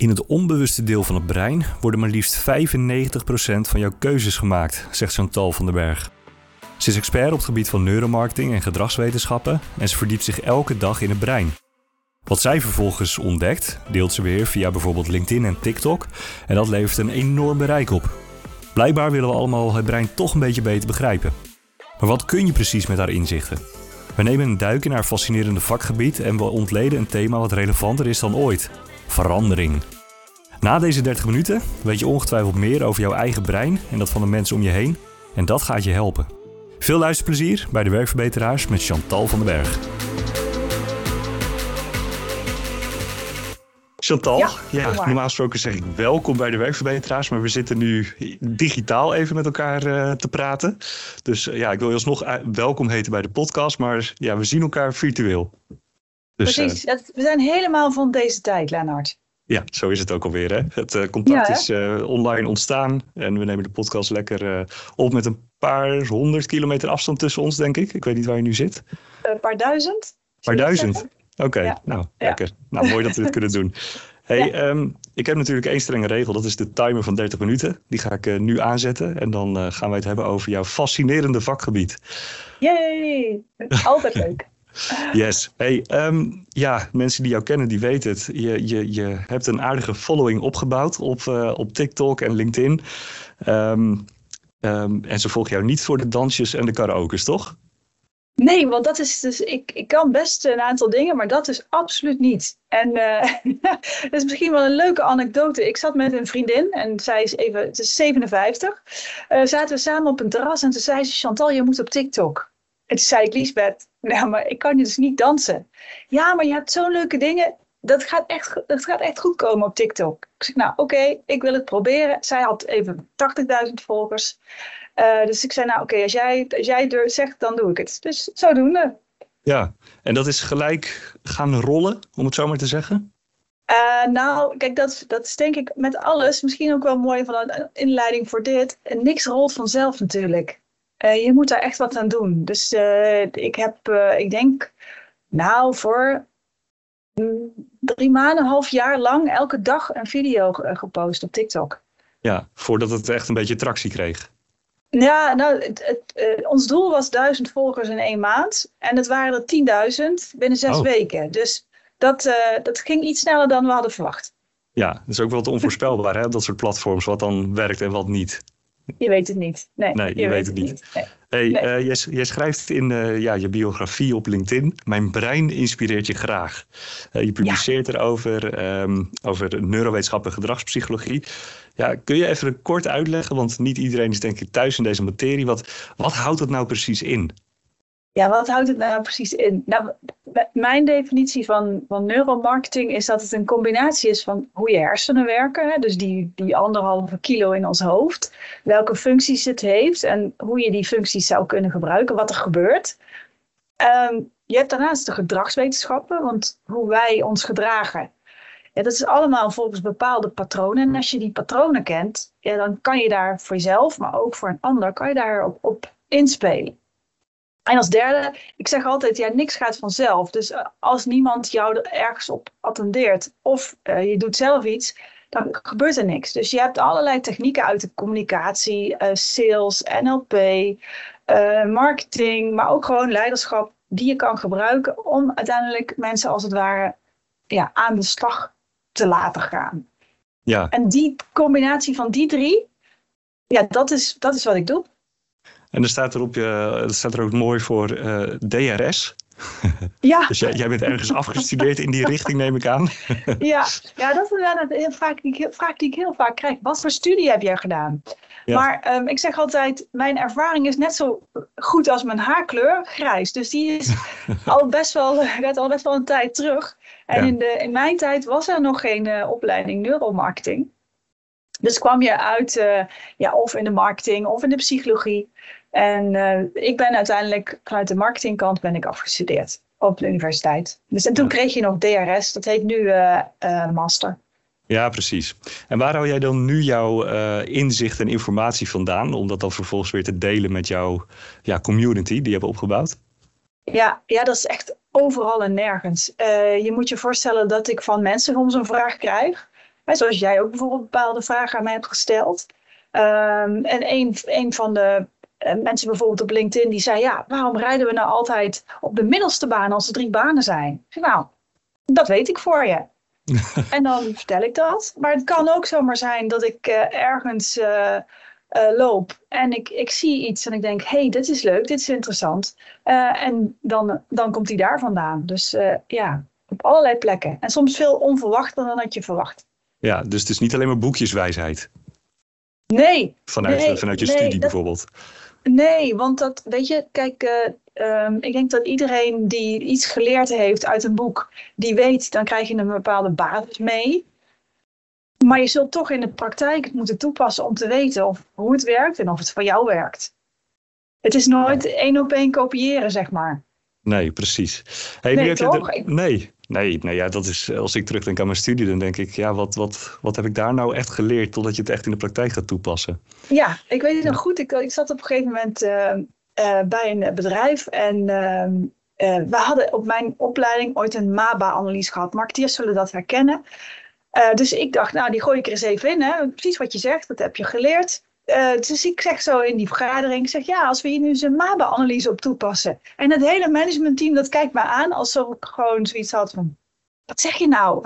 In het onbewuste deel van het brein worden maar liefst 95% van jouw keuzes gemaakt, zegt Chantal van den Berg. Ze is expert op het gebied van neuromarketing en gedragswetenschappen en ze verdiept zich elke dag in het brein. Wat zij vervolgens ontdekt, deelt ze weer via bijvoorbeeld LinkedIn en TikTok en dat levert een enorm bereik op. Blijkbaar willen we allemaal het brein toch een beetje beter begrijpen. Maar wat kun je precies met haar inzichten? We nemen een duik in haar fascinerende vakgebied en we ontleden een thema wat relevanter is dan ooit: verandering. Na deze 30 minuten weet je ongetwijfeld meer over jouw eigen brein en dat van de mensen om je heen, en dat gaat je helpen. Veel luisterplezier bij de werkverbeteraars met Chantal van den Berg. Chantal, ja, ja normaal gesproken zeg ik welkom bij de werkverbeteraars, maar we zitten nu digitaal even met elkaar uh, te praten. Dus uh, ja, ik wil je alsnog uh, welkom heten bij de podcast, maar ja, we zien elkaar virtueel. Dus, Precies, we zijn helemaal van deze tijd, Lennart. Ja, zo is het ook alweer. Hè? Het contact is online ontstaan en we nemen de podcast lekker op met een paar honderd kilometer afstand tussen ons, denk ik. Ik weet niet waar je nu zit. Een paar duizend. Een paar duizend? Oké, nou, lekker. Nou, mooi dat we dit kunnen doen. Hey, ehm, ik heb natuurlijk één strenge regel. Dat is de timer van 30 minuten. Die ga ik nu aanzetten. En dan gaan wij het hebben over jouw fascinerende vakgebied. Yay! Altijd leuk. Yes. Hey, um, ja, mensen die jou kennen, die weten het. Je, je, je hebt een aardige following opgebouwd op, uh, op TikTok en LinkedIn. Um, en ze volgen jou niet voor de dansjes en de karaokes, toch? Nee, want dat is dus, ik, ik kan best een aantal dingen, maar dat is absoluut niet. En uh, dat is misschien wel een leuke anekdote. Ik zat met een vriendin en zij is even, het is 57. Uh, zaten we samen op een terras en toen zei ze, Chantal, je moet op TikTok. En toen zei ik, Liesbeth, nou, maar ik kan dus niet dansen. Ja, maar je hebt zo'n leuke dingen. Dat gaat, echt, dat gaat echt goed komen op TikTok. Ik zeg, nou oké, ik wil het proberen. Zij had even 80.000 volgers. Uh, dus ik zei, nou oké, als jij, als jij zegt, dan doe ik het. Dus zodoende. Ja, en dat is gelijk gaan rollen, om het zo maar te zeggen? Uh, nou, kijk, dat, dat is denk ik met alles misschien ook wel mooi van een inleiding voor dit. Niks rolt vanzelf natuurlijk. Uh, je moet daar echt wat aan doen. Dus ik heb, ik denk, nou, voor drie maanden, een half jaar lang elke dag een video gepost op TikTok. Ja, voordat het echt een beetje tractie kreeg. Ja, nou, het, het, ons doel was duizend volgers in één maand. En het waren er 10.000 binnen zes oh. weken. Dus dat, dat ging iets sneller dan we hadden verwacht. Ja, dat is ook wel te onvoorspelbaar, hè? Dat soort platforms, wat dan werkt en wat niet. Je weet het niet. Nee, nee je, je weet, het niet. niet. Nee. Hey, nee. uh, jij, schrijft in uh, ja, je biografie op LinkedIn: Mijn brein inspireert je graag. Uh, je publiceert ja. erover um, over neurowetenschap en gedragspsychologie. Ja, kun je even kort uitleggen, want niet iedereen is denk ik thuis in deze materie. Wat, wat houdt dat nou precies in? Ja, wat houdt het nou precies in? Nou, mijn definitie van, van neuromarketing is dat het een combinatie is van hoe je hersenen werken, hè, dus die, die anderhalve kilo in ons hoofd, welke functies het heeft en hoe je die functies zou kunnen gebruiken, wat er gebeurt. Um, je hebt daarnaast de gedragswetenschappen, want hoe wij ons gedragen, dat is allemaal volgens bepaalde patronen. En als je die patronen kent, ja, dan kan je daar voor jezelf, maar ook voor een ander, kan je daar op, op inspelen. En als derde, ik zeg altijd, ja, niks gaat vanzelf. Dus uh, als niemand jou er ergens op attendeert of uh, je doet zelf iets, dan gebeurt er niks. Dus je hebt allerlei technieken uit de communicatie, uh, sales, NLP, marketing, maar ook gewoon leiderschap, die je kan gebruiken om uiteindelijk mensen als het ware ja, aan de slag te laten gaan. Ja. En die combinatie van die drie, ja, dat is, dat is wat ik doe. En er staat er, op je, er staat er ook mooi voor uh, eh, DRS. Ja. dus jij, jij, bent ergens afgestudeerd in die richting, neem ik aan. ja. ja, dat is een vraag die, ik, vraag die ik heel vaak krijg. Wat voor studie heb jij gedaan? Ja. Maar um, ik zeg altijd, mijn ervaring is net zo goed als mijn haarkleur, grijs. Dus die is al best wel, gaat al best wel een tijd terug. En ja. in, de, in mijn tijd was er nog geen uh, opleiding neuromarketing. Dus kwam je uit, uh, ja, of in de marketing of in de psychologie. En uh, ik ben uiteindelijk vanuit de marketingkant ben ik afgestudeerd op de universiteit. Dus en toen kreeg je nog DRS, dat heet nu uh, master. Ja, precies. En waar hou jij dan nu jouw inzicht en informatie vandaan? Om dat dan vervolgens weer te delen met jouw ja, community die je hebt opgebouwd? Ja, ja, dat is echt overal en nergens. je moet je voorstellen dat ik van mensen soms een vraag krijg. zoals jij ook bijvoorbeeld bepaalde vragen aan mij hebt gesteld. Ehm, en een, een van de eh, mensen bijvoorbeeld op LinkedIn die zei: Ja, waarom rijden we nou altijd op de middelste baan als er drie banen zijn? Ik nou, dat weet ik voor je. en dan vertel ik dat. Maar het kan ook zomaar zijn dat ik uh, ergens uh, loop en ik, ik zie iets en ik denk: hé, hey, dit is leuk, dit is interessant. en dan, dan komt die daar vandaan. Dus ja, op allerlei plekken. En soms veel onverwachter dan dat je verwacht. Ja, dus het is niet alleen maar boekjeswijsheid. Nee. Vanuit, nee, vanuit je studie bijvoorbeeld. Nee, want dat, weet je, kijk, uh, um, ik denk dat iedereen die iets geleerd heeft uit een boek, die weet, dan krijg je een bepaalde basis mee. Maar je zult toch in de praktijk moeten toepassen om te weten of, hoe het werkt en of het voor jou werkt. Het is nooit één op één kopiëren, zeg maar. Nee, precies. Hey, nee, toch? Je nee, nee, nee ja, dat is, als ik terugdenk aan mijn studie, dan denk ik, ja, wat, wat, wat heb ik daar nou echt geleerd totdat je het echt in de praktijk gaat toepassen? Ja, ik weet het nog goed. Ik, ik zat op een gegeven moment uh, uh, bij een bedrijf en uh, we hadden op mijn opleiding ooit een MABA-analyse gehad. Marketeers zullen dat herkennen. dus ik dacht, nou, die gooi ik er eens even in. Hè. Precies wat je zegt, dat heb je geleerd. Uh, dus ik zeg zo in die vergadering, ik zeg ja, als we hier nu zo'n MABA-analyse op toepassen. En het hele managementteam dat kijkt me aan alsof ik gewoon zoiets had van, wat zeg je nou?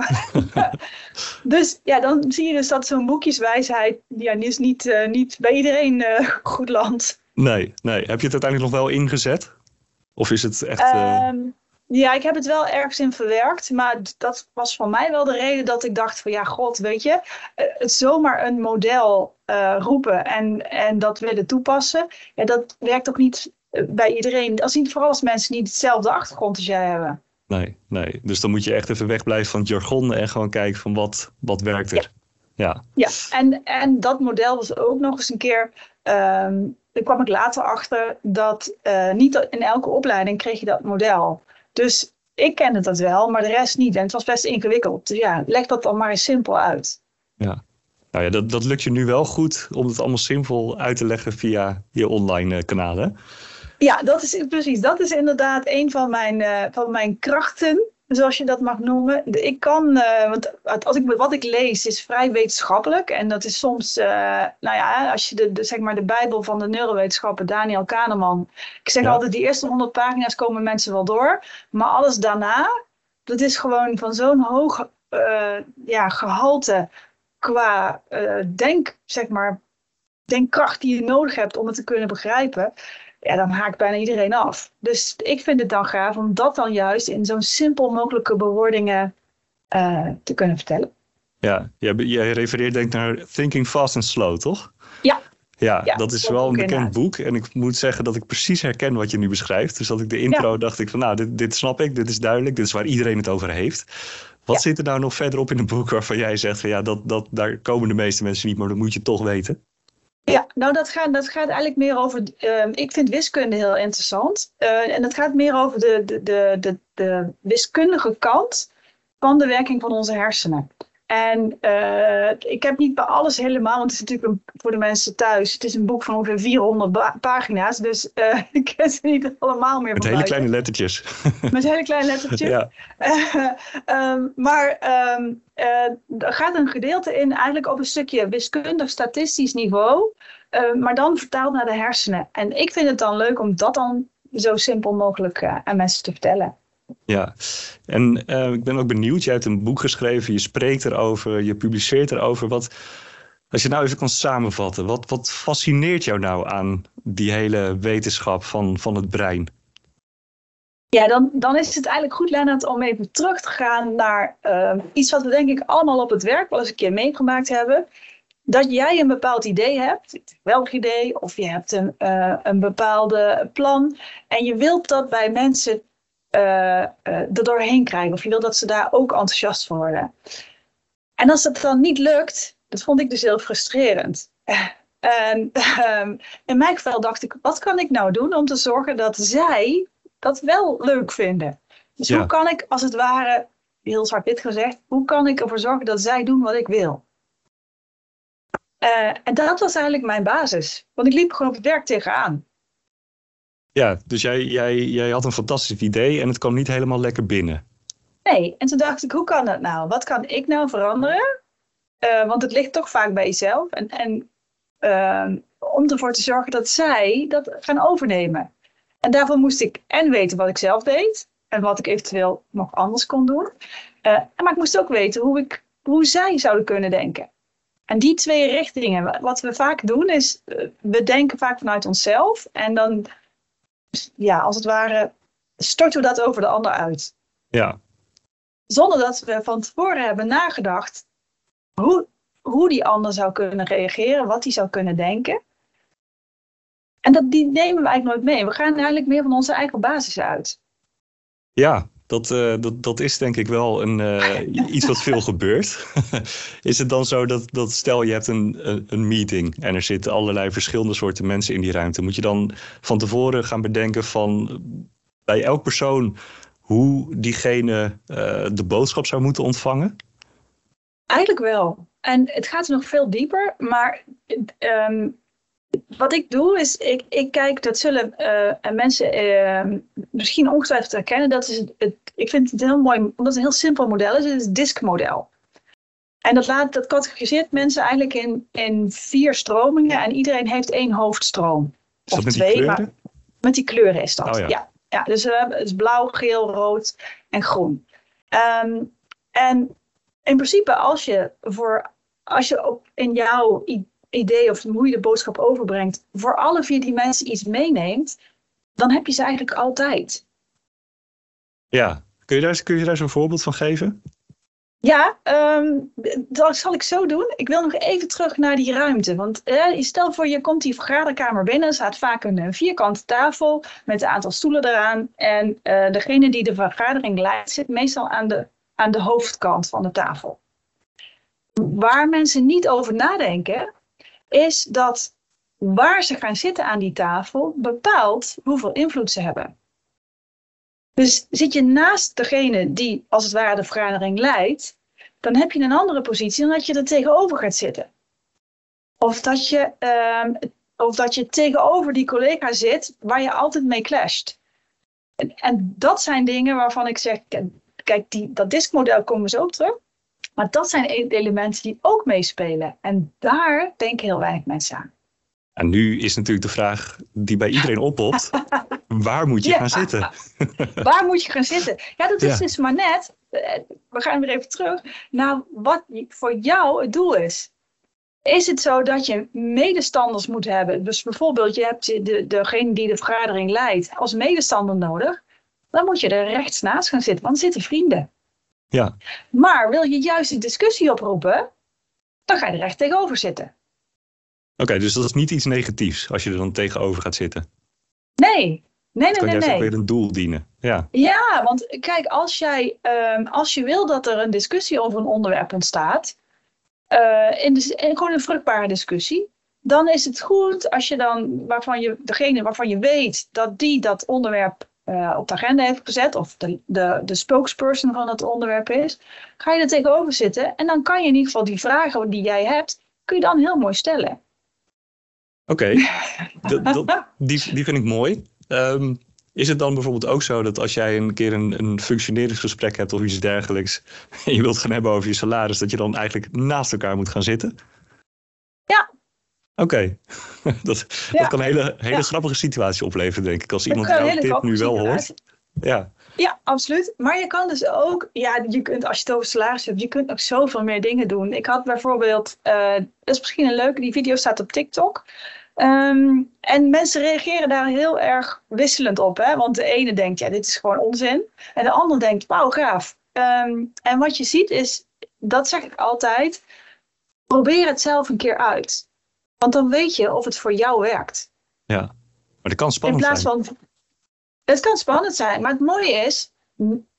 dus ja, dan zie je dus dat zo'n boekjeswijsheid, ja, is niet, uh, niet bij iedereen uh, goed landt. Nee, nee. Heb je het uiteindelijk nog wel ingezet? Of is het echt... Um, ja, ik heb het wel ergens in verwerkt. Maar dat was voor mij wel de reden dat ik dacht van ja, god, weet je. Het zomaar een model uh, roepen en, en dat willen toepassen. Ja, dat werkt ook niet bij iedereen. Als niet, vooral als mensen niet hetzelfde achtergrond als jij hebben. Nee, nee. Dus dan moet je echt even wegblijven van het jargon en gewoon kijken van wat, wat werkt er. Ja, ja. ja. En, en dat model was ook nog eens een keer... Um, daar kwam ik later achter dat uh, niet in elke opleiding kreeg je dat model. Dus ik kende dat wel, maar de rest niet. En het was best ingewikkeld. Dus ja, leg dat dan maar eens simpel uit. Ja, nou ja, dat, dat lukt je nu wel goed om het allemaal simpel uit te leggen via je online uh, kanalen. Ja, dat is precies. Dat is inderdaad een van mijn, uh, van mijn krachten zoals je dat mag noemen. Ik kan, uh, want als ik, wat ik lees is vrij wetenschappelijk. En dat is soms, uh, nou ja, als je de, de, zeg maar de Bijbel van de neurowetenschappen, Daniel Kahneman. Ik zeg altijd, die eerste honderd pagina's komen mensen wel door. Maar alles daarna, dat is gewoon van zo'n hoog ja, gehalte qua denk, zeg maar, denkkracht die je nodig hebt om het te kunnen begrijpen ja, dan haakt bijna iedereen af. Dus ik vind het dan gaaf om dat dan juist in zo'n simpel mogelijke bewoordingen uh, te kunnen vertellen. Ja, jij, refereert denk naar Thinking Fast and Slow, toch? Ja. Ja, ja dat is wel een bekend boek. En ik moet zeggen dat ik precies herken wat je nu beschrijft. Dus dat ik de intro ja. dacht ik van nou, dit, dit snap ik, dit is duidelijk, dit is waar iedereen het over heeft. Wat zit er nou nog verderop in het boek waarvan jij zegt van ja, dat, dat, daar komen de meeste mensen niet, maar dat moet je toch weten? Ja, nou dat gaat, dat gaat eigenlijk meer over. Uh, ik vind wiskunde heel interessant. Uh, en dat gaat meer over de, de, de, de, de wiskundige kant van de werking van onze hersenen. En uh, ik heb niet bij alles helemaal, want het is natuurlijk een, voor de mensen thuis. Het is een boek van ongeveer 400 pagina's, dus uh, ik ken ze niet allemaal meer. Met hele kleine lettertjes. Met hele kleine lettertjes. ja. Uh, um, maar um, er gaat een gedeelte in eigenlijk op een stukje wiskundig statistisch niveau, maar dan vertaald naar de hersenen. En ik vind het dan leuk om dat dan zo simpel mogelijk aan mensen te vertellen. Ja, en uh, ik ben ook benieuwd. Je hebt een boek geschreven, je spreekt erover, je publiceert erover. Wat, als je nou even kan samenvatten, wat, wat fascineert jou nou aan die hele wetenschap van, van het brein? Ja, dan, dan is het eigenlijk goed, Lennart, om even terug te gaan naar uh, iets wat we denk ik allemaal op het werk wel eens een keer meegemaakt hebben. Dat jij een bepaald idee hebt, welk idee, of je hebt een, uh, een bepaalde plan. En je wilt dat bij mensen er doorheen krijgen. Of je wil dat ze daar ook enthousiast van worden. En als dat dan niet lukt, dat vond ik dus heel frustrerend. En um, in mijn geval dacht ik, wat kan ik nou doen om te zorgen dat zij dat wel leuk vinden? Dus ja. hoe kan ik, als het ware, heel zwart-wit gezegd, hoe kan ik ervoor zorgen dat zij doen wat ik wil? Uh, en dat was eigenlijk mijn basis. Want ik liep gewoon op het werk tegenaan. Ja, dus jij, jij, jij had een fantastisch idee en het kwam niet helemaal lekker binnen. Nee, en toen dacht ik, hoe kan dat nou? Wat kan ik nou veranderen? uh, want het ligt toch vaak bij jezelf. En, en uh, om ervoor te zorgen dat zij dat gaan overnemen. En daarvoor moest ik en weten wat ik zelf deed. En wat ik eventueel nog anders kon doen. Uh, maar ik moest ook weten hoe, ik, hoe zij zouden kunnen denken. En die twee richtingen, wat we vaak doen is, we denken vaak vanuit onszelf. En dan, ja, als het ware, storten we dat over de ander uit. Ja. Zonder dat we van tevoren hebben nagedacht hoe, hoe die ander zou kunnen reageren, wat hij zou kunnen denken. En dat, die nemen we eigenlijk nooit mee. We gaan eigenlijk meer van onze eigen basis uit. Ja, dat, uh, dat, dat is denk ik wel een, uh, iets wat veel gebeurt. is het dan zo dat, dat stel je hebt een, een meeting en er zitten allerlei verschillende soorten mensen in die ruimte. Moet je dan van tevoren gaan bedenken van bij elk persoon hoe diegene uh, de boodschap zou moeten ontvangen? Eigenlijk wel. En het gaat nog veel dieper, maar um, wat ik doe is, ik, ik kijk, dat zullen uh, mensen uh, misschien ongetwijfeld herkennen. Dat is het, ik vind het heel mooi, omdat het een heel simpel model is. Het is het DISC-model. En dat, laat, dat categoriseert mensen eigenlijk in, in vier stromingen en iedereen heeft één hoofdstroom. Is of twee, maar met die kleuren is dat. Oh ja. ja. Ja, dus we hebben dus blauw, geel, rood en groen. Um, en in principe, als je, voor, als je op, in jouw idee of hoe je de boodschap overbrengt, voor alle vier die mensen iets meeneemt, dan heb je ze eigenlijk altijd. Ja, kun je daar, kun je daar zo'n voorbeeld van geven? Ja, um, dat zal ik zo doen. Ik wil nog even terug naar die ruimte. Want eh, stel voor, je komt die vergaderkamer binnen. Er staat vaak een, een vierkante tafel met een aantal stoelen eraan. En uh, degene die de vergadering leidt, zit meestal aan de, aan de hoofdkant van de tafel. Waar mensen niet over nadenken, is dat waar ze gaan zitten aan die tafel bepaalt hoeveel invloed ze hebben. Dus zit je naast degene die als het ware de vergadering leidt, dan heb je een andere positie dan dat je er tegenover gaat zitten. Of dat je, um, of dat je tegenover die collega zit waar je altijd mee clasht. En, en dat zijn dingen waarvan ik zeg, kijk, die, dat diskmodel komen we zo terug. Maar dat zijn e-, elementen die ook meespelen. En daar denken heel weinig mensen aan. En nu is natuurlijk de vraag die bij iedereen oppopt. waar moet je gaan zitten? waar moet je gaan zitten? Ja, dat is dus maar net. Eh, we gaan weer even terug naar wat voor jou het doel is. Is het zo dat je medestanders moet hebben? Dus bijvoorbeeld, je hebt de, degene die de vergadering leidt als medestander nodig. Dan moet je er rechts naast gaan zitten, want er zitten vrienden. Ja. Maar wil je juist een discussie oproepen, dan ga je er recht tegenover zitten. Oké, dus dat is niet iets negatiefs als je er dan tegenover gaat zitten. Nee, nee, nee, kan nee. juist nee. ook weer een doel dienen. Ja, ja want kijk, als, jij, um, als je wil dat er een discussie over een onderwerp ontstaat, uh, in, de, in gewoon een vruchtbare discussie, dan is het goed als je dan, waarvan je, degene waarvan je weet dat die dat onderwerp uh, op de agenda heeft gezet, of de, de, de spokesperson van het onderwerp is, ga je er tegenover zitten en dan kan je in ieder geval die vragen die jij hebt, kun je dan heel mooi stellen. Oké, die, die vind ik mooi. Um, is het dan bijvoorbeeld ook zo dat als jij een keer een, een functioneringsgesprek hebt of iets dergelijks en je wilt gaan hebben over je salaris, dat je dan eigenlijk naast elkaar moet gaan zitten? Oké, dat, ja. dat kan een hele, hele ja. grappige situatie opleveren, denk ik, als iemand jouw tip nu wel hoort. Ja. Ja, absoluut. Maar je kan dus ook, ja, je kunt, als je het over salaris hebt, je kunt ook zoveel meer dingen doen. Ik had bijvoorbeeld, uh, dat is misschien een leuke, die video staat op TikTok. Um, en mensen reageren daar heel erg wisselend op. Hè? Want de ene denkt, ja, dit is gewoon onzin. En de ander denkt, wauw, gaaf. Um, en wat je ziet is, dat zeg ik altijd, probeer het zelf een keer uit. Want dan weet je of het voor jou werkt. Ja, maar dat kan spannend In plaats zijn. van, het kan spannend zijn, maar het mooie is,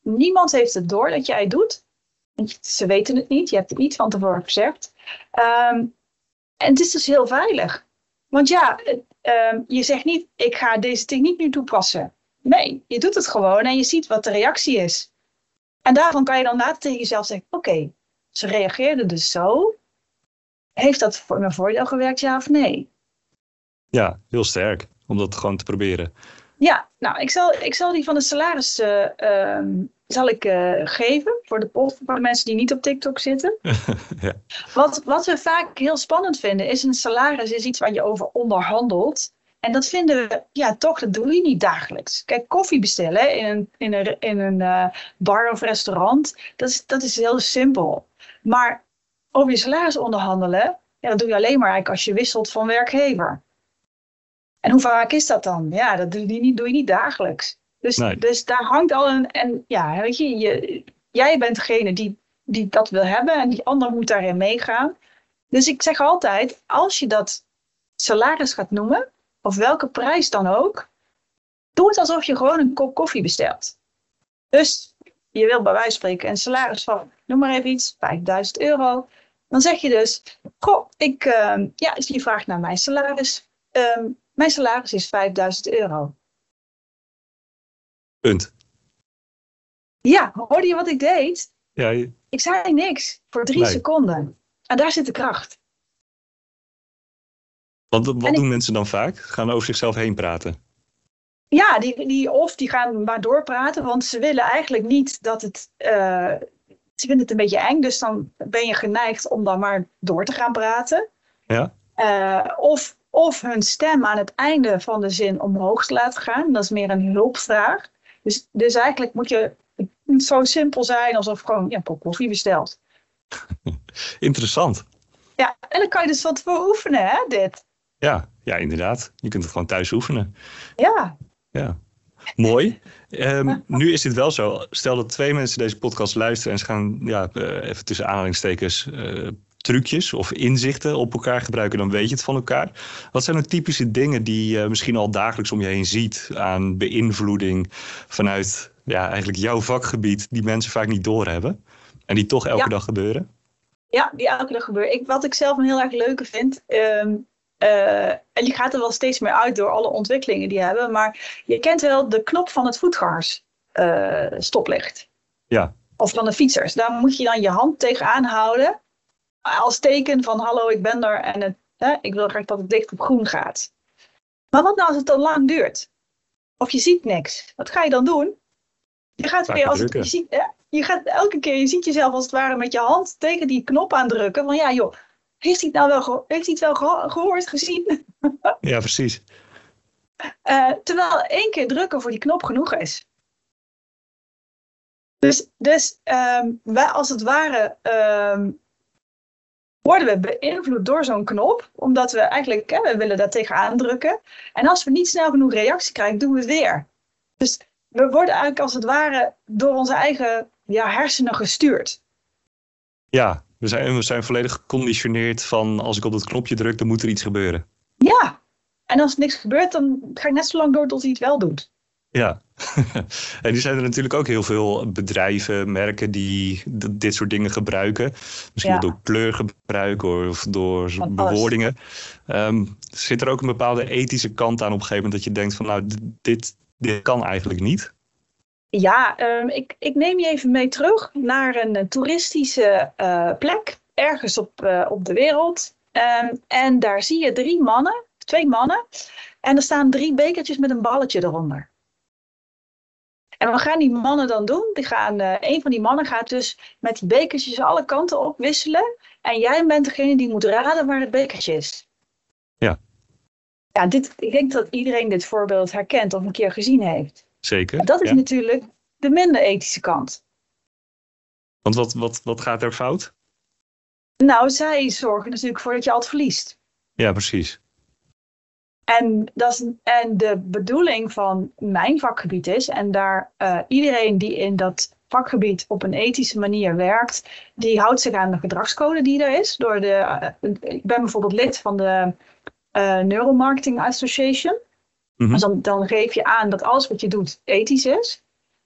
niemand heeft het door dat jij het doet. Ze weten het niet, je hebt het niet van tevoren gezegd. Um, en het is dus heel veilig. Want ja, uh, je zegt niet, ik ga deze techniek nu toepassen. Nee, je doet het gewoon en je ziet wat de reactie is. En daarvan kan je dan later tegen jezelf zeggen, oké, okay, ze reageerden dus zo. Heeft dat voor mijn voordeel gewerkt, ja of nee? Ja, heel sterk om dat gewoon te proberen. Ja, nou, ik zal, ik zal die van de salaris uh, zal ik eh, geven voor de, post, voor mensen die niet op TikTok zitten. Ja. wat, wat we vaak heel spannend vinden, is een salaris is iets waar je over onderhandelt. En dat vinden we, ja toch, dat doe je niet dagelijks. Kijk, koffie bestellen in een, in een, in een eh, bar of restaurant, dat is, dat is heel simpel. Maar over je salaris onderhandelen, ja, dat doe je alleen maar eigenlijk als je wisselt van werkgever. En hoe vaak is dat dan? Ja, dat doe je niet, doe je niet dagelijks. Dus, Nee. dus daar hangt al een. En ja, weet je, je jij bent degene die, die dat wil hebben en die ander moet daarin meegaan. Dus ik zeg altijd, als je dat salaris gaat noemen, of welke prijs dan ook, doe het alsof je gewoon een kop koffie bestelt. Dus je wil bij wijze van spreken een salaris van, noem maar even iets, 5000 euro. Dan zeg je dus, goh, ik, ehm, ja, je vraagt naar mijn salaris. Ehm, mijn salaris is 5000 euro. Punt. Ja, hoorde je wat ik deed? Ja, je- Ik zei niks voor drie Nee. seconden. En daar zit de kracht. want wat ik- doen mensen dan vaak? Gaan over zichzelf heen praten. Ja, die, die, of die gaan maar doorpraten, want ze willen eigenlijk niet dat het. eh, ze vinden het een beetje eng, dus dan ben je geneigd om dan maar door te gaan praten. Ja. Eh, of, of hun stem aan het einde van de zin omhoog te laten gaan. Dat is meer een hulpvraag. Dus, dus eigenlijk moet je moet zo simpel zijn alsof je gewoon ja, een kop koffie bestelt. Interessant. Ja, en dan kan je dus wat voor oefenen, hè, dit. Ja, ja, inderdaad. Je kunt het gewoon thuis oefenen. Ja, Ja. Mooi. Ehm, nu is dit wel zo. Stel dat twee mensen deze podcast luisteren en ze gaan ja, eh, even tussen aanhalingstekens eh, trucjes of inzichten op elkaar gebruiken, dan weet je het van elkaar. Wat zijn nou typische dingen die je misschien al dagelijks om je heen ziet aan beïnvloeding vanuit ja, eigenlijk jouw vakgebied, die mensen vaak niet doorhebben en die toch elke Ja. dag gebeuren? Ja, die elke dag gebeurt. Ik, wat ik zelf een heel erg leuke vind. ehm, eh, en die gaat er wel steeds meer uit door alle ontwikkelingen die hebben. Maar je kent wel de knop van het voetgangers eh, stoplicht. Ja. Of van de fietsers. Daar moet je dan je hand tegenaan houden. Als teken van hallo, ik ben er. En het, hè, ik wil graag dat het licht op groen gaat. Maar wat nou als het te lang duurt? Of je ziet niks. Wat ga je dan doen? Je gaat weer als het, je, ziet, hè, je gaat elke keer, je ziet jezelf als het ware met je hand tegen die knop aandrukken. Van ja, joh, heeft hij het nou wel, geho- heeft hij het wel geho- gehoord, gezien? Ja, precies. Eh, terwijl één keer drukken voor die knop genoeg is. Dus, dus ehm, wij als het ware ehm, worden we beïnvloed door zo'n knop. Omdat we eigenlijk, hè, we willen daar tegenaan drukken. En als we niet snel genoeg reactie krijgen, doen we het weer. Dus we worden eigenlijk als het ware door onze eigen ja, hersenen gestuurd. Ja, we zijn, we zijn volledig geconditioneerd van als ik op dat knopje druk, dan moet er iets gebeuren. Ja, en als er niks gebeurt, dan ga ik net zo lang door tot hij het wel doet. Ja, en nu zijn er natuurlijk ook heel veel bedrijven, merken die dit soort dingen gebruiken. Misschien Ja. door kleurgebruik of door Van bewoordingen. Ehm, zit er ook een bepaalde ethische kant aan op een gegeven moment dat je denkt van nou, dit, dit kan eigenlijk niet? Ja, ehm, ik, ik neem je even mee terug naar een eh, toeristische eh, plek, ergens op, eh, op de wereld. Ehm, en daar zie je drie mannen, twee mannen, en er staan drie bekertjes met een balletje eronder. En wat gaan die mannen dan doen? Die gaan, eh, een van die mannen gaat dus met die bekertjes alle kanten op wisselen. En jij bent degene die moet raden waar het bekertje is. Ja. Ja, dit, ik denk dat iedereen dit voorbeeld herkent of een keer gezien heeft. Zeker. Dat is ja. natuurlijk de minder ethische kant. Want wat, wat, wat gaat er fout? Nou, zij zorgen natuurlijk voor dat je altijd verliest. Ja, precies. En, dat is, en de bedoeling van mijn vakgebied is, en daar eh, iedereen die in dat vakgebied op een ethische manier werkt, die houdt zich aan de gedragscode die er is. Door de, eh, ik ben bijvoorbeeld lid van de eh, Neuromarketing Association. Mhm. Dus dan, dan geef je aan dat alles wat je doet ethisch is.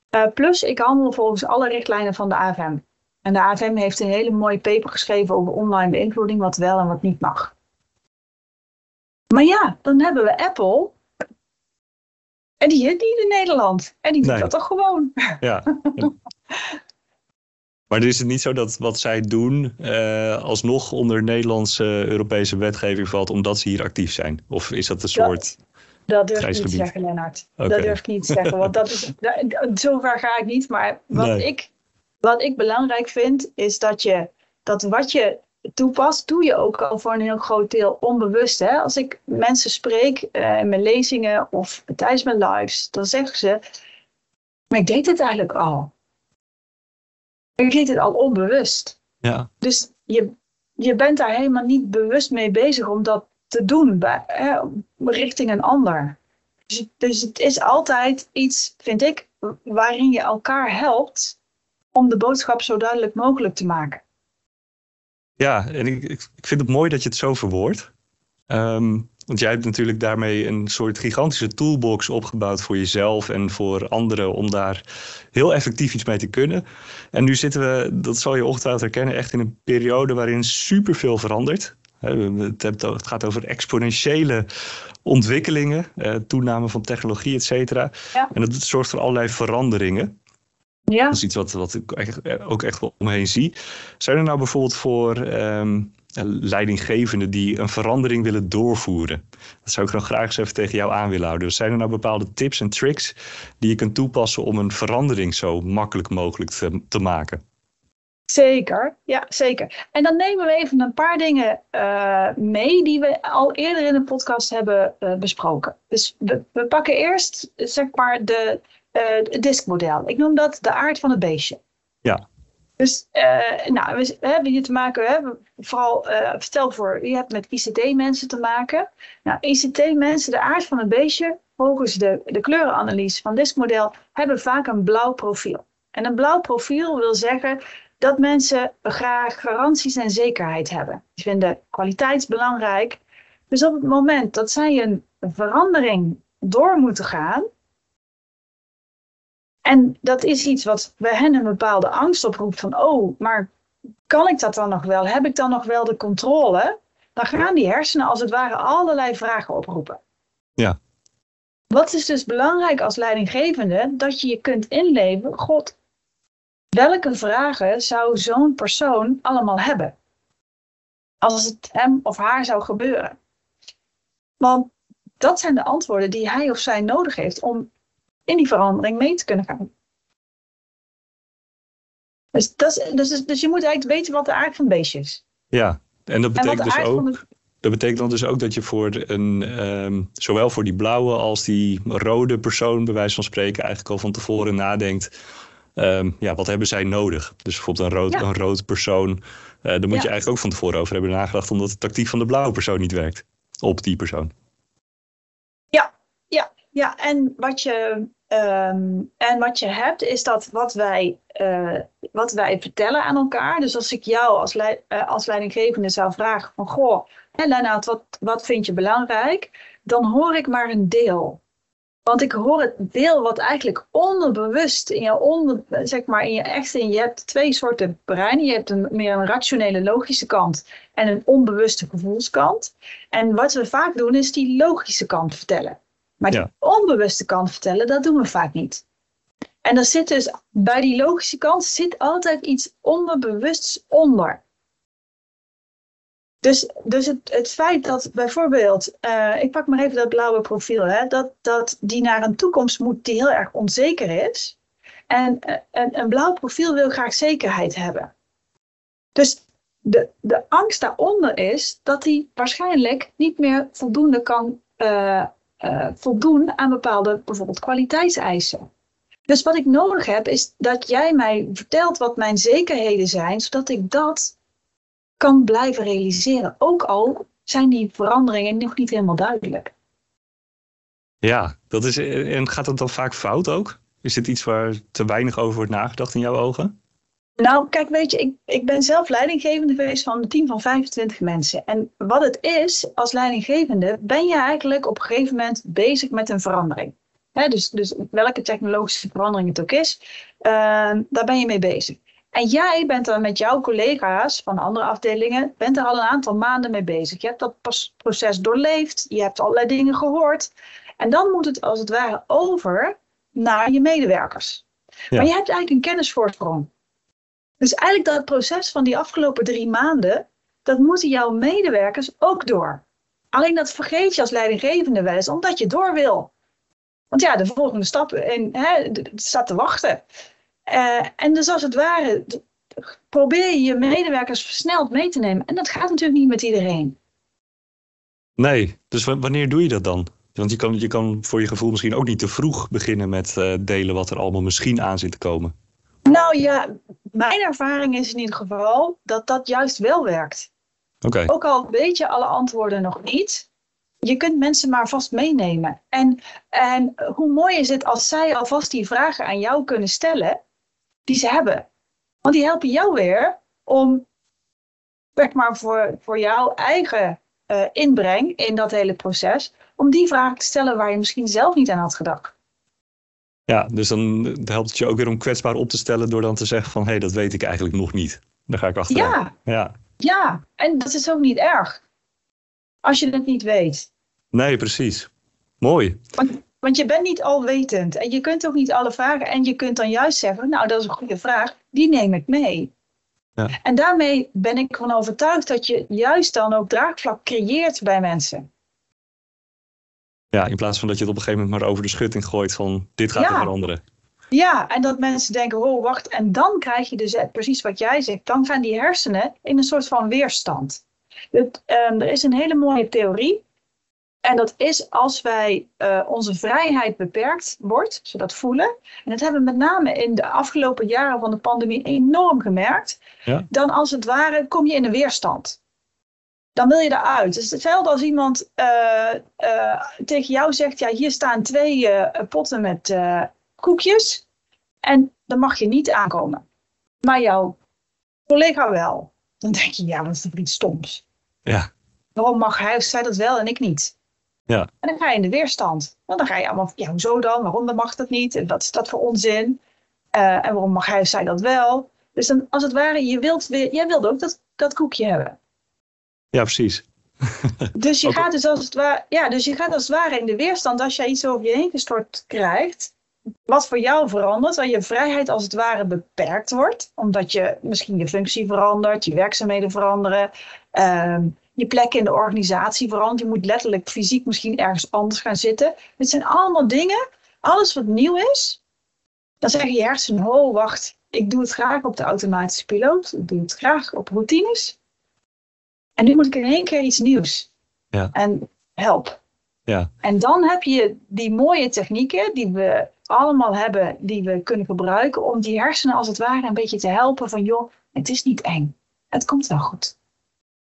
Eh, plus, ik handel volgens alle richtlijnen van de AFM. En de AFM heeft een hele mooie paper geschreven over online beïnvloeding, wat wel en wat niet mag. Maar ja, dan hebben we Apple. En die heeft niet in Nederland. En die doet Nee. dat toch gewoon. Ja. Maar is het niet zo dat wat zij doen eh, alsnog onder Nederlandse Europese wetgeving valt omdat ze hier actief zijn? Of is dat een Ja. Dat durf ik niet te zeggen, Lennart. Dat durf ik niet te zeggen. Want dat is, zover ga ik niet. Maar wat, ik, wat ik belangrijk vind, is dat, je, dat wat je toepast, doe je ook al voor een heel groot deel onbewust. Hè? Als ik mensen spreek uh, in mijn lezingen of tijdens mijn lives, dan zeggen ze: Maar ik deed het eigenlijk al. Ik deed het al onbewust. Ja. Dus je, je bent daar helemaal niet bewust mee bezig om dat te doen bij, richting een ander. Dus, dus het is altijd iets, vind ik, waarin je elkaar helpt om de boodschap zo duidelijk mogelijk te maken. Ja, en ik, ik vind het mooi dat je het zo verwoordt. Um, want jij hebt natuurlijk daarmee een soort gigantische toolbox opgebouwd voor jezelf en voor anderen om daar heel effectief iets mee te kunnen. En nu zitten we, dat zal je ongetwijfeld herkennen, echt in een periode waarin superveel verandert. Het gaat over exponentiële ontwikkelingen, eh, toename van technologie, et cetera. En dat zorgt voor allerlei veranderingen. Ja. Dat is iets wat, wat ik ook echt wel omheen zie. Zijn er nou bijvoorbeeld voor ehm, leidinggevenden die een verandering willen doorvoeren? Dat zou ik dan graag eens even tegen jou aan willen houden. Dus zijn er nou bepaalde tips en tricks die je kunt toepassen om een verandering zo makkelijk mogelijk te, te maken? Zeker, ja, zeker. En dan nemen we even een paar dingen uh, mee die we al eerder in de podcast hebben uh, besproken. Dus we, we, pakken eerst, zeg maar, de, uh, het diskmodel. Ik noem dat de aard van het beestje. Ja. Dus nou, we, we, hebben hier te maken, we hebben vooral, stel voor, je hebt met ICT-mensen te maken. Nou, ICT-mensen, de aard van het beestje, volgens de, de kleurenanalyse van diskmodel, hebben vaak een blauw profiel. En een blauw profiel wil zeggen dat mensen graag garanties en zekerheid hebben. Die vinden kwaliteit belangrijk. Dus op het moment dat zij een verandering door moeten gaan, en dat is iets wat bij hen een bepaalde angst oproept van, oh, maar kan ik dat dan nog wel? Heb ik dan nog wel de controle? Dan gaan die hersenen als het ware allerlei vragen oproepen. Ja. Wat is dus belangrijk als leidinggevende? Dat je je kunt inleven, God, Welke vragen zou zo'n persoon allemaal hebben? Als het hem of haar zou gebeuren. Want dat zijn de antwoorden die hij of zij nodig heeft om in die verandering mee te kunnen gaan. Dus, dat dus, dus je moet eigenlijk weten wat de aard van het beestje is. Ja, en dat betekent dus ook. Dat betekent dan dus ook dat je voor een, um, zowel voor die blauwe als die rode persoon, bij wijze van spreken, eigenlijk al van tevoren nadenkt Um, ja, wat hebben zij nodig? Dus bijvoorbeeld een rood, een rood persoon. Uh, daar moet je eigenlijk ook van tevoren over hebben nagedacht, omdat de tactiek van de blauwe persoon niet werkt op die persoon. Ja, ja, ja. En wat je, um, en wat je hebt, is dat wat wij, uh, wat wij vertellen aan elkaar. Dus als ik jou als, leid, uh, als leidinggevende zou vragen van goh, hè, Lennart, wat, wat vind je belangrijk? Dan hoor ik maar een deel. Want ik hoor het deel wat eigenlijk onderbewust in je onder, zeg maar in je echte, je hebt twee soorten brein. Je hebt een meer een rationele logische kant en een onbewuste gevoelskant. En wat we vaak doen is die logische kant vertellen. Maar die onbewuste kant vertellen, dat doen we vaak niet. En er zit dus bij die logische kant zit altijd iets onderbewusts onder. Dus, dus het, het feit dat bijvoorbeeld, uh, ik pak maar even dat blauwe profiel, hè, dat, dat die naar een toekomst moet die heel erg onzeker is. En uh, een, een blauw profiel wil graag zekerheid hebben. Dus de, de angst daaronder is dat hij waarschijnlijk niet meer voldoende kan uh, voldoen aan bepaalde bijvoorbeeld kwaliteitseisen. Dus wat ik nodig heb is dat jij mij vertelt wat mijn zekerheden zijn, zodat ik dat kan blijven realiseren. Ook al zijn die veranderingen nog niet helemaal duidelijk. Ja, dat is, en gaat dat dan vaak fout ook? Is dit iets waar te weinig over wordt nagedacht in jouw ogen? Nou, kijk, weet je, ik, ik ben zelf leidinggevende geweest van een team van 25 mensen. En wat het is, als leidinggevende, ben je eigenlijk op een gegeven moment bezig met een verandering. dus, dus welke technologische verandering het ook is, uh, daar ben je mee bezig. En jij bent er met jouw collega's van andere afdelingen, bent er al een aantal maanden mee bezig. Je hebt dat proces doorleefd, je hebt allerlei dingen gehoord. En dan moet het als het ware over naar je medewerkers. Maar je hebt eigenlijk een kennisvoorsprong. Dus eigenlijk dat proces van die afgelopen drie maanden, dat moeten jouw medewerkers ook door. Alleen dat vergeet je als leidinggevende wel eens, omdat je door wil. Want ja, de volgende stap in, hè, staat te wachten. Uh, en dus als het ware, probeer je je medewerkers versneld mee te nemen. En dat gaat natuurlijk niet met iedereen. Nee, dus wanneer doe je dat dan? Want je kan, je kan voor je gevoel misschien ook niet te vroeg beginnen met uh, delen wat er allemaal misschien aan zit te komen. Nou ja, mijn ervaring is in ieder geval dat dat juist wel werkt. Okay. Ook al weet je alle antwoorden nog niet, je kunt mensen maar vast meenemen. En, en hoe mooi is het als zij alvast die vragen aan jou kunnen stellen die ze hebben. Want die helpen jou weer om, zeg maar, voor, voor jouw eigen uh, inbreng in dat hele proces, om die vragen te stellen waar je misschien zelf niet aan had gedacht. Ja, dus dan helpt het je ook weer om kwetsbaar op te stellen door dan te zeggen van hé, hey, dat weet ik eigenlijk nog niet. Daar ga ik achteraan. Ja. ja, ja, en dat is ook niet erg. Als je het niet weet. Nee, precies. Mooi. Want, want je bent niet alwetend en je kunt ook niet alle vragen. En je kunt dan juist zeggen, nou dat is een goede vraag, die neem ik mee. Ja. En daarmee ben ik van overtuigd dat je juist dan ook draagvlak creëert bij mensen. Ja, in plaats van dat je het op een gegeven moment maar over de schutting gooit van dit gaat ja. er veranderen. Ja, en dat mensen denken, oh wacht, en dan krijg je dus precies wat jij zegt, dan gaan die hersenen in een soort van weerstand. Het, um, er is een hele mooie theorie, en dat is als wij uh, onze vrijheid beperkt wordt, ze dat voelen, en dat hebben we met name in de afgelopen jaren van de pandemie enorm gemerkt, ja. dan als het ware kom je in een weerstand dan wil je eruit. Het is hetzelfde als iemand uh, uh, tegen jou zegt: ja, hier staan twee potten met koekjes. En dan mag je niet aankomen. Maar jouw collega wel. Dan denk je: ja, dat is toch iets stoms. Ja. Waarom mag hij of zij dat wel en ik niet? Ja. En dan ga je in de weerstand. Want dan ga je allemaal: ja, hoezo dan? Waarom dan mag dat niet? En wat is dat voor onzin? en waarom mag hij of zij dat wel? Dus dan, als het ware, je wilt weer, jij wilt ook dat, dat koekje hebben. Ja, precies. Dus je, gaat dus als het ware, ja, dus je gaat als het ware in de weerstand als jij iets over je heen gestort krijgt. Wat voor jou verandert, dat je vrijheid als het ware beperkt wordt. Omdat je misschien je functie verandert, je werkzaamheden veranderen. Uh, je plek in de organisatie verandert. Je moet letterlijk fysiek misschien ergens anders gaan zitten. Het zijn allemaal dingen, alles wat nieuw is. Dan zeg je hersenen, oh wacht, ik doe het graag op de automatische piloot. Ik doe het graag op routines. En nu moet ik in één keer iets nieuws. Ja. En help. Ja. En dan heb je die mooie technieken die we allemaal hebben, die we kunnen gebruiken om die hersenen als het ware een beetje te helpen van joh, het is niet eng. Het komt wel goed.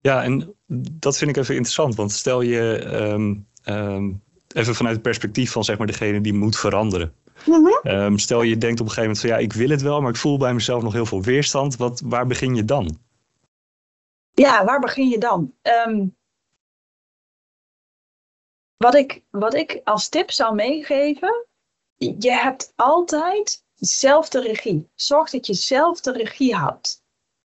Ja, en dat vind ik even interessant, want stel je ehm, ehm, even vanuit het perspectief van zeg maar degene die moet veranderen. Mm -hmm. stel je denkt op een gegeven moment van ja, ik wil het wel, maar ik voel bij mezelf nog heel veel weerstand. Wat, waar begin je dan? Ja, waar begin je dan? Wat, ik, wat ik als tip zou meegeven, je hebt altijd dezelfde regie. Zorg dat je zelf de regie houdt.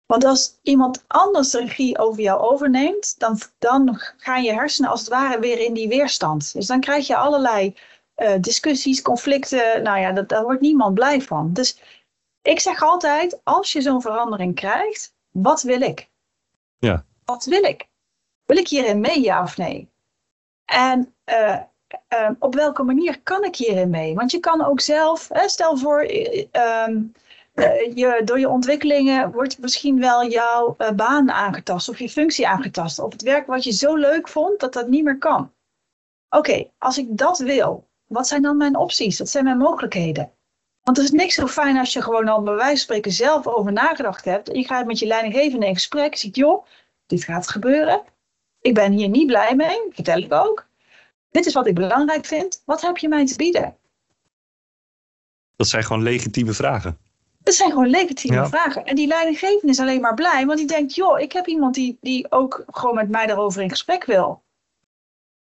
Want als iemand anders de regie over jou overneemt, dan, dan gaan je hersenen als het ware weer in die weerstand. Dus dan krijg je allerlei uh, discussies, conflicten. Nou ja, dat, daar wordt niemand blij van. Dus ik zeg altijd, als je zo'n verandering krijgt, wat wil ik? Ja. Wat wil ik? Wil ik hierin mee, ja of nee? En uh, uh, op welke manier kan ik hierin mee? Want je kan ook zelf, hè, stel voor, uh, je, door je ontwikkelingen wordt misschien wel jouw baan aangetast of je functie aangetast. Of het werk wat je zo leuk vond dat dat niet meer kan. Oké, als ik dat wil, wat zijn dan mijn opties? Wat zijn mijn mogelijkheden? Want er is niks zo fijn als je gewoon al bij wijze van spreken zelf over nagedacht hebt. En je gaat met je leidinggevende in gesprek. Je ziet, joh, dit gaat gebeuren. Ik ben hier niet blij mee, vertel ik ook. Dit is wat ik belangrijk vind. Wat heb je mij te bieden? Dat zijn gewoon legitieme vragen. Dat zijn gewoon legitieme vragen. En die leidinggevende is alleen maar blij, want die denkt, joh, ik heb iemand die, die ook gewoon met mij daarover in gesprek wil.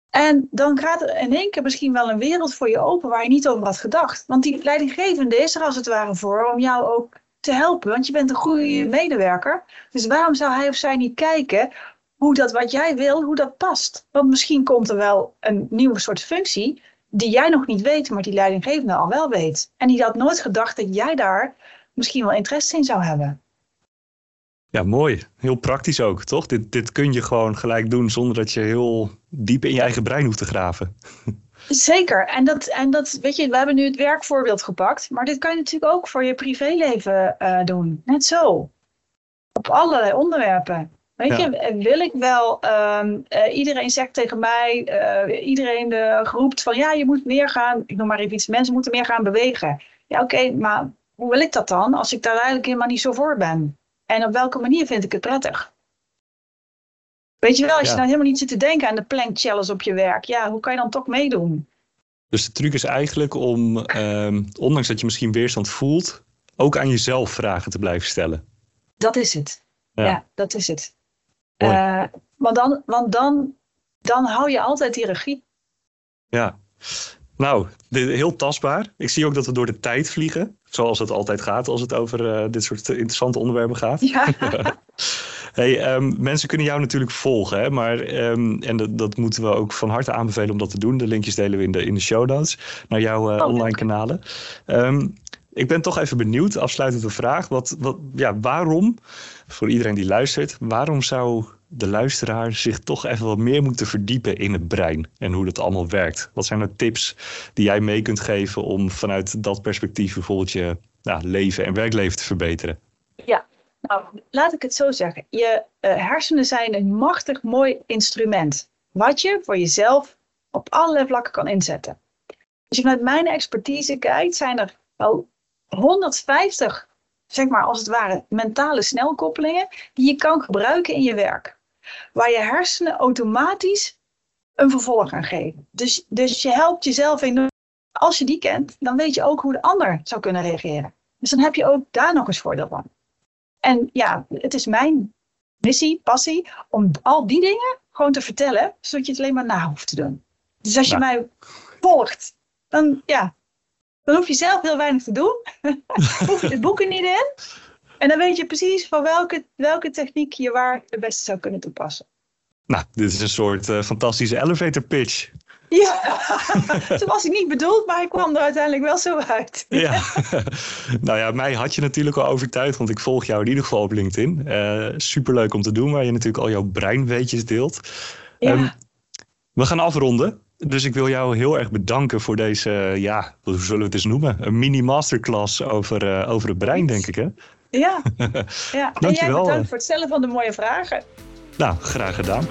En dan gaat er in één keer misschien wel een wereld voor je open waar je niet over had gedacht. Want die leidinggevende is er als het ware voor om jou ook te helpen. Want je bent een goede medewerker. Dus waarom zou hij of zij niet kijken hoe dat wat jij wil, hoe dat past? Want misschien komt er wel een nieuwe soort functie die jij nog niet weet, maar die leidinggevende al wel weet. En die had nooit gedacht dat jij daar misschien wel interesse in zou hebben. Ja, mooi. Heel praktisch ook, toch? Dit, dit kun je gewoon gelijk doen zonder dat je heel diep in je eigen brein hoeft te graven. Zeker. En dat, en dat, weet je, we hebben nu het werkvoorbeeld gepakt. Maar dit kan je natuurlijk ook voor je privéleven uh, doen. Net zo. Op allerlei onderwerpen. Weet je, wil ik wel, um, uh, iedereen zegt tegen mij, uh, iedereen roept van ja, je moet meer gaan, ik noem maar even iets, mensen moeten meer gaan bewegen. Ja, oké, maar hoe wil ik dat dan als ik daar eigenlijk helemaal niet zo voor ben? En op welke manier vind ik het prettig? Weet je wel, als je nou helemaal niet zit te denken aan de plank challenge op je werk, ja, hoe kan je dan toch meedoen? Dus de truc is eigenlijk om, um, ondanks dat je misschien weerstand voelt, ook aan jezelf vragen te blijven stellen. Dat is het. Ja, dat is het. Uh, want dan, want dan, dan hou je altijd die regie. Ja, nou, heel tastbaar. Ik zie ook dat we door de tijd vliegen. Zoals het altijd gaat als het over uh, dit soort interessante onderwerpen gaat. Ja. hey, um, mensen kunnen jou natuurlijk volgen. Hè? Maar, um, en dat, dat, moeten we ook van harte aanbevelen om dat te doen. De linkjes delen we in de, in de show notes naar jouw uh, online kanalen. Um, ik ben toch even benieuwd, afsluitende vraag. Wat, wat, ja, waarom, voor iedereen die luistert, waarom zou de luisteraar zich toch even wat meer moeten verdiepen in het brein en hoe dat allemaal werkt? Wat zijn er tips die jij mee kunt geven om vanuit dat perspectief bijvoorbeeld je nou, leven en werkleven te verbeteren? Ja, nou laat ik het zo zeggen. Je uh, hersenen zijn een machtig mooi instrument wat je voor jezelf op allerlei vlakken kan inzetten. Als je vanuit mijn expertise kijkt, zijn er wel 150, zeg maar als het ware, mentale snelkoppelingen die je kan gebruiken in je werk. Waar je hersenen automatisch een vervolg aan geven. Dus, dus je helpt jezelf enorm. Als je die kent, dan weet je ook hoe de ander zou kunnen reageren. Dus dan heb je ook daar nog eens voordeel van. En ja, het is mijn missie, passie, om al die dingen gewoon te vertellen, zodat je het alleen maar na hoeft te doen. Dus als je nou. mij volgt, dan ja, dan hoef je zelf heel weinig te doen. hoef je het boeken niet in. En dan weet je precies van welke, welke techniek je waar het beste zou kunnen toepassen. Nou, dit is een soort uh, fantastische elevator pitch. Ja, zo was ik niet bedoeld, maar ik kwam er uiteindelijk wel zo uit. ja, nou ja, mij had je natuurlijk al overtuigd, want ik volg jou in ieder geval op LinkedIn. Uh, superleuk om te doen, waar je natuurlijk al jouw breinweetjes deelt. Ja. Um, we gaan afronden. Dus ik wil jou heel erg bedanken voor deze, ja, hoe zullen we het eens noemen? Een mini masterclass over, uh, over het brein, denk ik hè? Ja, ja. en jij bedankt voor het stellen van de mooie vragen. Nou, graag gedaan.